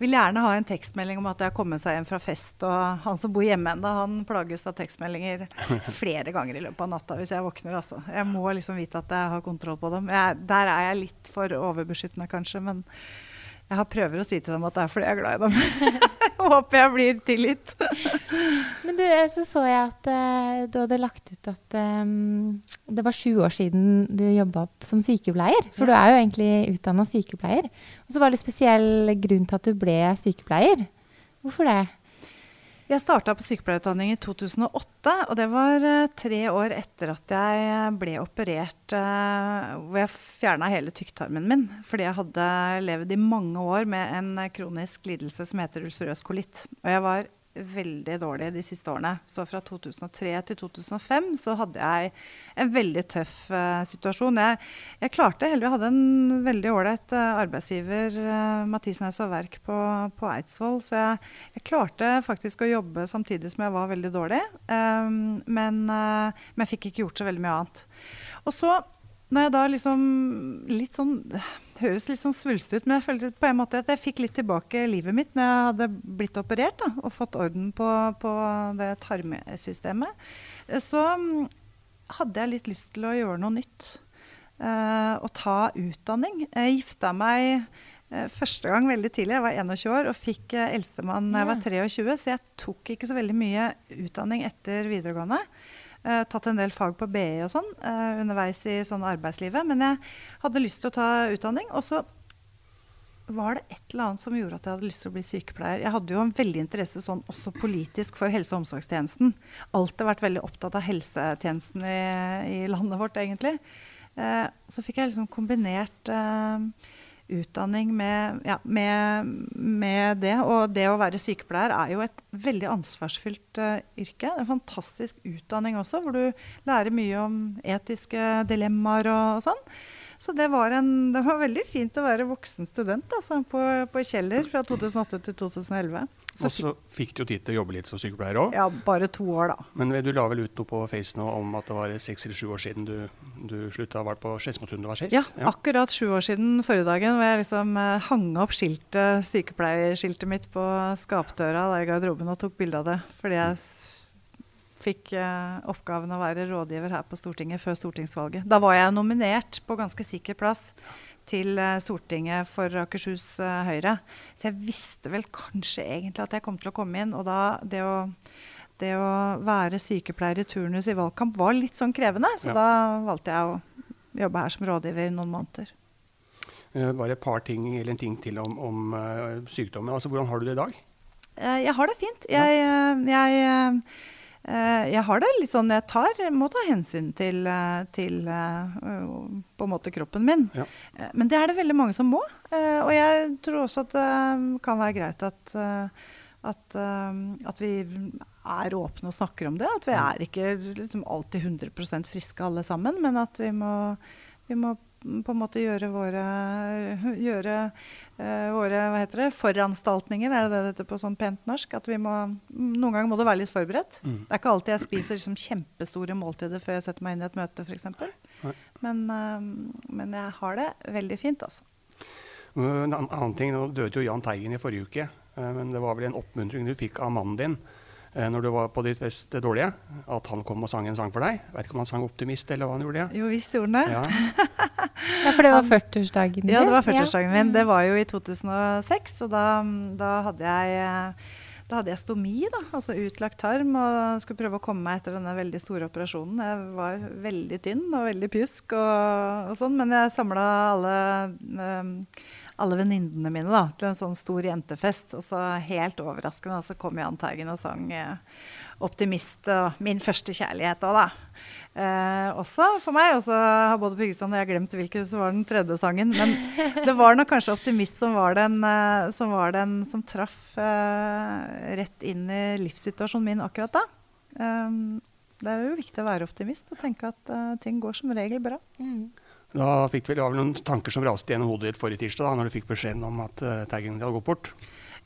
Vil gjerne ha en tekstmelding om at jeg har kommet seg hjem fra fest, og han som bor hjemme ennå, han plages av tekstmeldinger [LAUGHS] flere ganger i løpet av natta hvis jeg våkner, altså. Jeg må liksom vite at jeg har kontroll på dem. Jeg, der er jeg litt for overbeskyttende, kanskje, men jeg har prøver å si til dem at det er fordi jeg er glad i dem. [LAUGHS] [LAUGHS] håper jeg blir tilgitt. [LAUGHS] Men du, eh, så så jeg at uh, du hadde lagt ut at um, det var sju år siden du jobba som sykepleier. For du er jo egentlig utdanna sykepleier. Og så var det spesiell grunn til at du ble sykepleier. Hvorfor det? Jeg starta på sykepleierutdanning i 2008, og det var eh, tre år etter at jeg ble operert eh, hvor jeg fjerna hele tykktarmen min. Fordi jeg hadde levd i mange år med en kronisk lidelse som heter ulcerøs kolitt. Og jeg var veldig dårlig de siste årene. Så fra 2003 til 2005 så hadde jeg en veldig tøff uh, situasjon. Jeg, jeg klarte jeg hadde en veldig ålreit uh, arbeidsgiver, uh, Mathisen og Verk på, på Eidsvoll, så jeg, jeg klarte faktisk å jobbe samtidig som jeg var veldig dårlig. Um, men, uh, men jeg fikk ikke gjort så veldig mye annet. Og så når jeg da liksom litt sånn Høres litt sånn svulstig ut, men jeg følte på en måte at jeg fikk litt tilbake livet mitt når jeg hadde blitt operert da, og fått orden på, på det tarmsystemet. Eh, Så mm, hadde jeg litt lyst til å gjøre noe nytt. eh, og ta utdanning. Jeg gifta meg eh, første gang veldig tidlig. Jeg var 21 år og fikk uh, eldstemann da jeg var 23, så jeg tok ikke så veldig mye utdanning etter videregående. Eh, tatt en del fag på BI og sånn eh, underveis i sånn arbeidslivet. Men jeg hadde lyst til å ta utdanning. Og så var det et eller annet som gjorde at jeg hadde lyst til å bli sykepleier. Jeg hadde jo en veldig interesse sånn også politisk for helse- og omsorgstjenesten. Alltid vært veldig opptatt av helsetjenesten i, i landet vårt, egentlig. Eh, så fikk jeg liksom kombinert eh, utdanning med, ja, med, med det. Og det å være sykepleier er jo et veldig ansvarsfullt uh, yrke. En fantastisk utdanning også, hvor du lærer mye om etiske dilemmaer og, og sånn. Så det var, en, det var veldig fint å være voksen student altså, på, på Kjeller fra 2008 til 2011. Så Og så fikk du jo tid til å jobbe litt som sykepleier òg. ja, bare to år, da. Men du la vel ut noe på Face nå om at det var seks eller sju år siden du, du slutta? å være på Skedsmotun du var sist? Ja, akkurat sju år siden forrige dagen hvor jeg liksom eh, hang opp skiltet, sykepleierskiltet mitt på skapdøra da i garderoben og tok bilde av det. Fordi jeg fikk eh, oppgaven å være rådgiver her på Stortinget før stortingsvalget. Da var jeg nominert på ganske sikker plass til eh, Stortinget for Akershus eh, Høyre. Så jeg visste vel kanskje egentlig at jeg kom til å komme inn. Og da det å det å være sykepleier i turnus i valgkamp var litt sånn krevende, så Ja. da valgte jeg å jobbe her som rådgiver i noen måneder. Bare et par ting eller en ting til om, om sykdommen. Altså, hvordan har du det i dag? Jeg har det fint. Jeg, jeg, jeg har det litt sånn jeg tar, må ta hensyn til, eh, til eh, på en måte kroppen min. Ja. Eh, Men det er det veldig mange som må. Eh, Og jeg tror også at det kan være greit at, eh, at, eh, at vi er åpne og snakker om det. At vi er ikke liksom alltid 100% friske alle sammen, men at vi må, vi må på en måte gjøre våre, gjøre, eh, våre hva heter det, foranstaltninger, er det det heter på sånn pent norsk? At vi må, noen ganger må du være litt forberedt. Mm. Det er ikke alltid jeg spiser liksom kjempestore måltider før jeg setter meg inn i et møte, f.eks. Men, eh, men jeg har det veldig fint, altså. En annen ting, Nå døde jo Jahn Teigen i forrige uke. eh, Men det var vel en oppmuntring du fikk av mannen din eh, når du var på ditt beste dårlige? At han kom og sang en sang for deg? Vet ikke om han sang 'Optimist' eller hva han gjorde? Jo visst gjorde han det. Ja. [LAUGHS] Ja, for det var 40-årsdagen din. Ja, det var Ja. 40-årsdagen min. Det var jo i 2006, og da, da hadde jeg da hadde jeg stomi, da, altså utlagt tarm, og skulle prøve å komme meg etter denne veldig store operasjonen. Jeg var veldig tynn og veldig pjusk og, og sånn, men jeg samla alle, eh, alle venninnene mine da, til en sånn stor jentefest. Og så helt overraskende så kom Jahn Teigen og sang eh, 'Optimist' og 'Min første kjærlighet' òg, da. Eh, også for meg. Og så har både Pyggestrand og jeg glemt hvilken som var den tredje sangen. Men det var nok kanskje 'Optimist' som var den eh, som, var den som traff eh, rett inn i livssituasjonen min akkurat da. Um, det er jo viktig å være optimist og tenke at uh, ting går som regel bra. Mm. Da fikk vel, det var vel noen tanker som raste gjennom hodet ditt forrige tirsdag da når du fikk beskjeden om at uh, Teigen hadde gått bort?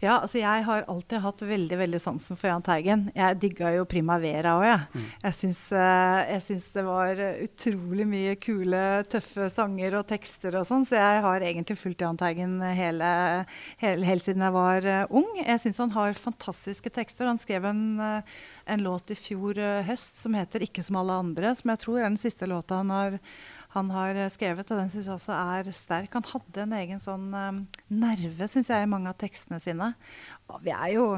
Ja, altså jeg har alltid hatt veldig veldig sansen for Jahn Teigen. Jeg digga jo Primavera òg, jeg. Mm. Jeg, syns, uh, jeg syns det var utrolig mye kule, tøffe sanger og tekster og sånn, så jeg har egentlig fulgt Jahn Teigen hele, hele, helt siden jeg var uh, ung. Jeg syns han har fantastiske tekster. Han skrev en uh, en låt i fjor høst som heter 'Ikke som alle andre', som jeg tror er den siste låta han har, han har skrevet. Og den syns jeg også er sterk. Han hadde en egen sånn um, nerve, syns jeg, i mange av tekstene sine. Og vi er jo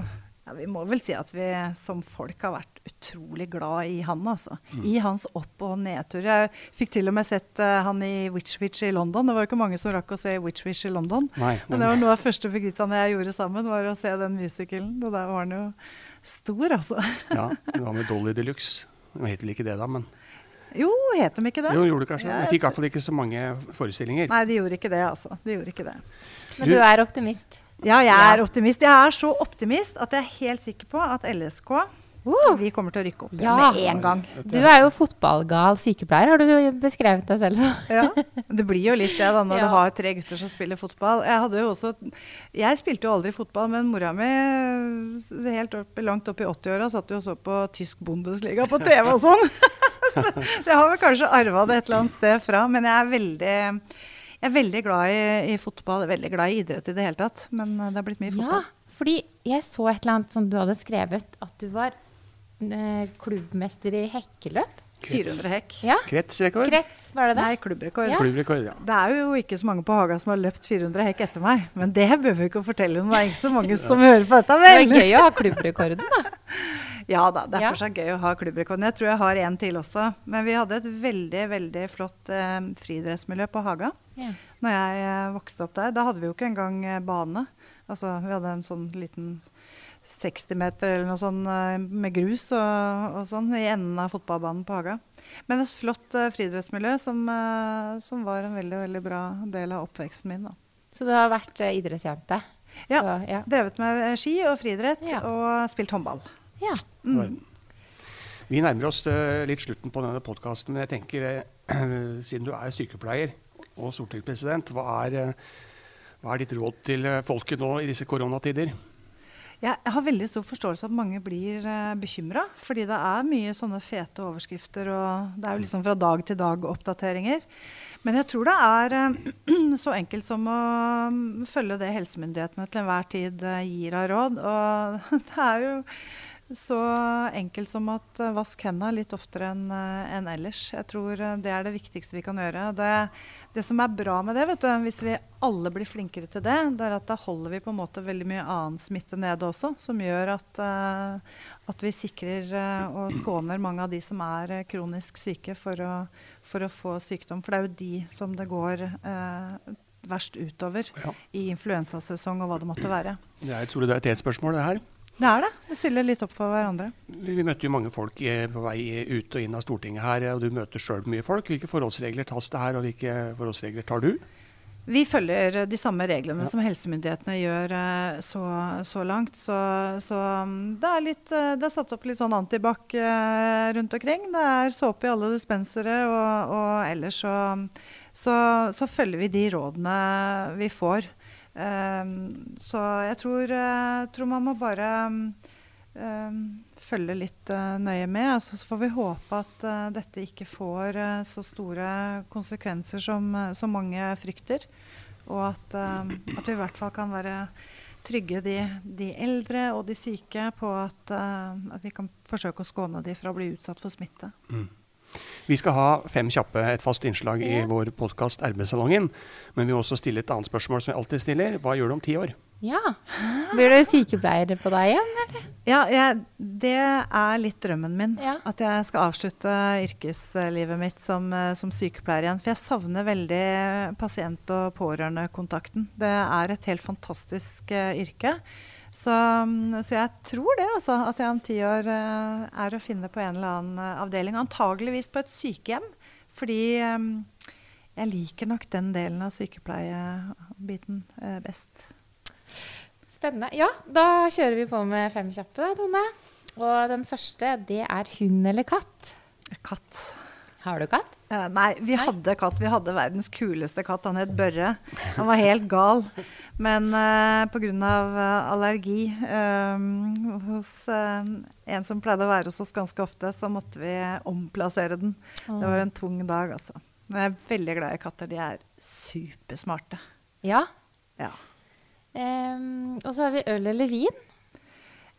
ja, Vi må vel si at vi som folk har vært utrolig glad i han, altså. Mm. I hans opp- og nedtur. Jeg fikk til og med sett uh, han i Witch Witch i London. Det var jo ikke mange som rakk å se Witch Witch i London. Nei, men, men det var noe av første Birgitta og jeg gjorde sammen, var å se den musicalen. Og der var han jo stor, altså. ja, det var med Dolly de Luxe. Det het vel ikke det da, men Jo, het de ikke det? Jo, gjorde det kanskje. Ja, de fikk i hvert fall ikke så mange forestillinger. Nei, de gjorde ikke det, altså. De gjorde ikke det. Men du, du er optimist? Ja, jeg er optimist. Jeg er så optimist at jeg er helt sikker på at LSK Uh, vi kommer til å rykke opp ja. med en gang. Du er jo fotballgal sykepleier, har du beskrevet deg selv som. ja, Det blir jo litt det da, når [LAUGHS] ja. du har tre gutter som spiller fotball. Jeg, hadde jo også, jeg spilte jo aldri fotball, men mora mi helt opp, langt opp i 80-åra satt jo og så på tysk Bundesliga på TV og sånn. [LAUGHS] [LAUGHS] så det har vel kanskje arva det et eller annet sted fra. Men jeg er veldig, jeg er veldig glad i, i fotball. Veldig glad i idrett i det hele tatt. Men det har blitt mye fotball. Ja, fordi jeg så et eller annet som du hadde skrevet, at du var Eh, klubbmester i hekkeløp. 400 hekk. Ja. Kretsrekord? Krets, var det det? Nei, klubbrekord. Ja. klubbrekord ja. Det er jo ikke så mange på Haga som har løpt 400 hekk etter meg. Men det bør vi ikke fortelle om. Det er ikke så mange [LAUGHS] som hører på dette. Vel? Det er gøy å ha klubbrekorden, da. [LAUGHS] Ja da, det er ja. fortsatt gøy å ha klubbrekorden. Jeg tror jeg har en til også. Men vi hadde et veldig veldig flott eh, fridrettsmiljø på Haga ja. Når jeg eh, vokste opp der. Da hadde vi jo ikke engang eh, bane. Altså, vi hadde en sånn liten 60 meter eller noe sånt eh, med grus og, og, sånn i enden av fotballbanen på Haga. Men et flott uh, friidrettsmiljø som, uh, som, var en veldig veldig bra del av oppveksten min. Da. Så du har vært uh, idrettsjente? Ja, Så, ja. Drevet med ski og friidrett ja. og spilt håndball. Ja. Mm. Vi nærmer oss litt slutten på denne podkasten, men jeg tenker, [CLEARS THROAT] siden du er sykepleier og stortingspresident, hva er, hva er ditt råd til folket nå i disse koronatider? Jeg har veldig stor forståelse at mange blir uh, eh, bekymra. Fordi det er mye sånne fete overskrifter, og det er jo liksom fra dag til dag-oppdateringer. Men jeg tror det er uh, [CLEARS THROAT] så enkelt som å um, følge det helsemyndighetene til enhver tid uh, gir av råd. Og [LAUGHS] det er jo så enkelt som at uh, vask hendene litt oftere enn uh, en ellers. Jeg tror uh, det er det viktigste vi kan gjøre. Det, det som er bra med det, vet du, hvis vi alle blir flinkere til det, det er at da holder vi på en måte veldig mye annen smitte nede også, som gjør at, at vi sikrer og skåner mange av de som er kronisk syke for å, for å, få sykdom. For det er jo de som det går verst utover ja. i influensasesong og hva det måtte være. Det er et solidaritetsspørsmål, det her. Det er det. Vi stiller litt opp for hverandre. Vi møtte jo mange folk på vei ut og inn av Stortinget her, og du møter sjøl mye folk. Hvilke forholdsregler tas det her, og hvilke forholdsregler tar du? Vi følger de samme reglene ja. som helsemyndighetene gjør eh, så, så langt. Så, så mm, det, er litt, eh, det, er satt opp litt sånn antibac eh, rundt omkring. Det er såpe i alle dispensere, og, og ellers så, så følger vi de rådene vi får. Um, så jeg tror, uh, tror, man må bare um, følge litt uh, nøye med. Altså, så får vi håpe at uh, dette ikke får så store konsekvenser som, som mange frykter. Og at, at, vi i hvert fall kan være trygge de, de eldre og de syke på at, at, vi kan forsøke å skåne de fra å bli utsatt for smitte. Mm. Vi skal ha Fem kjappe, et fast innslag i vår podkast RB-salongen. Men vi må også stille et annet spørsmål som vi alltid stiller. Hva gjør du om ti år? Ja. Blir du sykepleier på deg igjen, eller? Ja, jeg, det er litt drømmen min. Ja. At jeg skal avslutte yrkeslivet mitt som, eh, som sykepleier igjen. For jeg savner veldig pasient- og pårørendekontakten. Det er et helt fantastisk uh, yrke. Så, mm, så, jeg tror det, altså. At jeg om ti år uh, er å finne på en eller annen uh, avdeling. Antageligvis på et sykehjem. Fordi um, jeg liker nok den delen av sykepleiebiten best. Spennende. Ja, da kjører vi på med fem kjappe, da, Tone. Og den første, det er hund eller katt? Katt. Har du katt? Eh, nei, vi nei. hadde katt. Vi hadde verdens kuleste katt. Han het Børre. Han var helt gal. Men uh, pga. Uh, allergi eh, hos uh, en som pleide å være hos oss ganske ofte, så måtte vi omplassere den. Mm. Det var en tung dag, altså. Men jeg er veldig glad i katter. De er supersmarte. Ja? Ja. Um, og så har vi øl eller vin.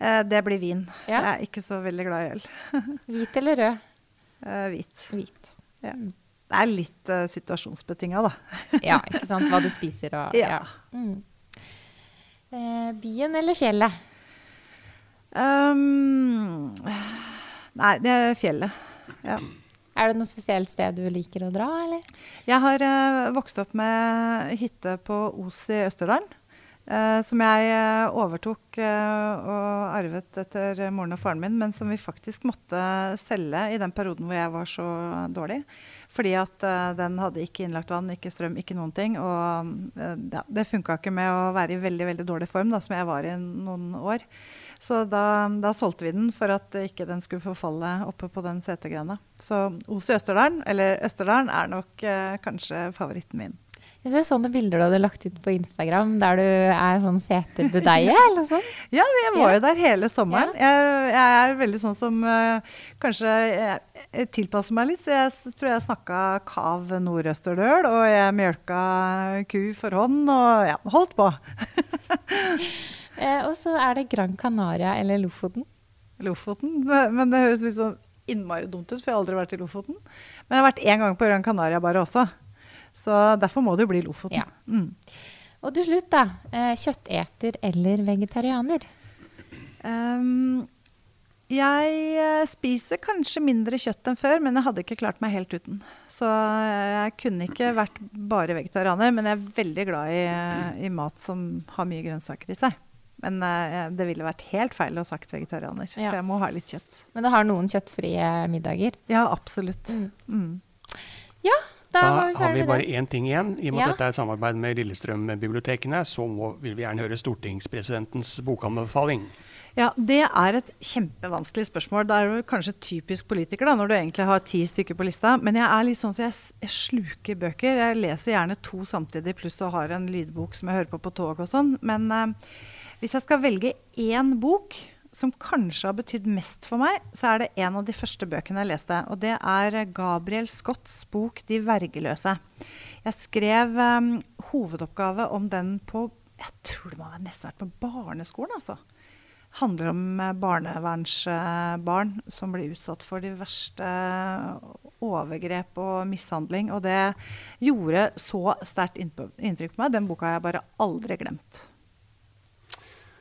Uh, det blir vin. Ja. Jeg er ikke så veldig glad i øl. [LAUGHS] hvit eller rød? Uh, hvit. hvit. Ja. Mm. Det er litt uh, situasjonsbetinga, da. [LAUGHS] ja, ikke sant. Hva du spiser og Ja. ja. Mm. Eh, byen eller fjellet? Um, nei, det er fjellet. Ja. Er det noe spesielt sted du liker å dra, eller? Jeg har uh, vokst opp med hytte på Os i Østerdalen. Uh, som jeg uh, overtok eh, og arvet etter moren og faren min, men som vi faktisk måtte selge i den perioden hvor jeg var så dårlig. Fordi at den hadde ikke innlagt vann, ikke strøm, ikke noen ting. Og ja, det funka ikke med å være i veldig veldig dårlig form, da, som jeg var i noen år. Så da, da, solgte vi den for at ikke den skulle forfalle oppe på den setergrenda. Så Os i Østerdalen, eller Østerdalen, er nok kanskje favoritten min. Jeg ser sånne bilder du hadde lagt ut på Instagram der du er sånn seterbudeie eller sånn. [LAUGHS] ja, jeg var jo der hele sommeren. Ja. Jeg, jeg, er veldig sånn som uh, kanskje jeg, jeg tilpasser meg litt. Så jeg tror jeg snakka kav nordøsterdøl, og jeg mjølka ku for hånd og ja, holdt på. [LAUGHS] eh, og så er det Gran Canaria eller Lofoten. Lofoten? Men det høres litt sånn innmari dumt ut, for jeg har aldri vært i Lofoten. Men jeg har vært én gang på Gran Canaria bare også. Så derfor må det jo bli Lofoten. Ja. Mm. Og til slutt, da. Eh, kjøtteter eller vegetarianer? Um, jeg eh, spiser kanskje mindre kjøtt enn før, men jeg hadde ikke klart meg helt uten. Så jeg kunne ikke vært bare vegetarianer, men jeg er veldig glad i, i mat som har mye grønnsaker i seg. Men uh, det ville vært helt feil å sagt vegetarianer, ja. for jeg må ha litt kjøtt. Men du har noen kjøttfrie middager? Ja, absolutt. Mm. Mm. Ja, da, da har vi bare én ting igjen. I og med ja. at dette er et samarbeid med Lillestrøm-bibliotekene, så må, vil vi gjerne høre stortingspresidentens bokanbefaling. Ja, Det er et kjempevanskelig spørsmål. Det er jo kanskje typisk politiker da, når du egentlig har ti stykker på lista. Men jeg er litt sånn så jeg, jeg sluker bøker. Jeg leser gjerne to samtidig, pluss å har en lydbok som jeg hører på på tog og sånn. Men eh, hvis jeg skal velge én bok som kanskje har betydd mest for meg, så er det en av de første bøkene jeg leste. Og det er Gabriel Scotts bok 'De vergeløse'. Jeg skrev um, hovedoppgave om den på jeg tror det må ha nesten vært på barneskolen. altså. handler om uh, barnevernsbarn uh, som blir utsatt for de verste uh, overgrep og mishandling. Og det gjorde så sterkt inntrykk på meg. Den boka har jeg bare aldri glemt.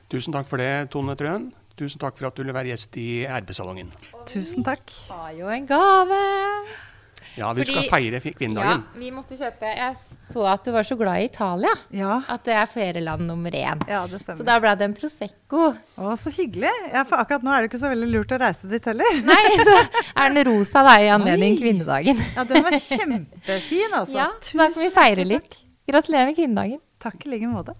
Tusen takk for det, Tone Trøen. Tusen takk for at du ville være gjest i RB-salongen. Tusen takk. Vi har jo en gave. Ja, vi Fordi, skal feire kvinnedagen. Ja, vi måtte kjøpe Jeg så at du var så glad i Italia. Ja. At det er ferieland nummer én. Ja, det stemmer. Så da ble det en Prosecco. Å, så hyggelig. Ja, for akkurat nå er det ikke så veldig lurt å reise dit heller. Nei, så er den rosa da i anledning Oi. kvinnedagen. Ja, den var kjempefin, altså. Ja, Tusen da kan vi feire litt. Gratulerer med kvinnedagen. Takk i like måte.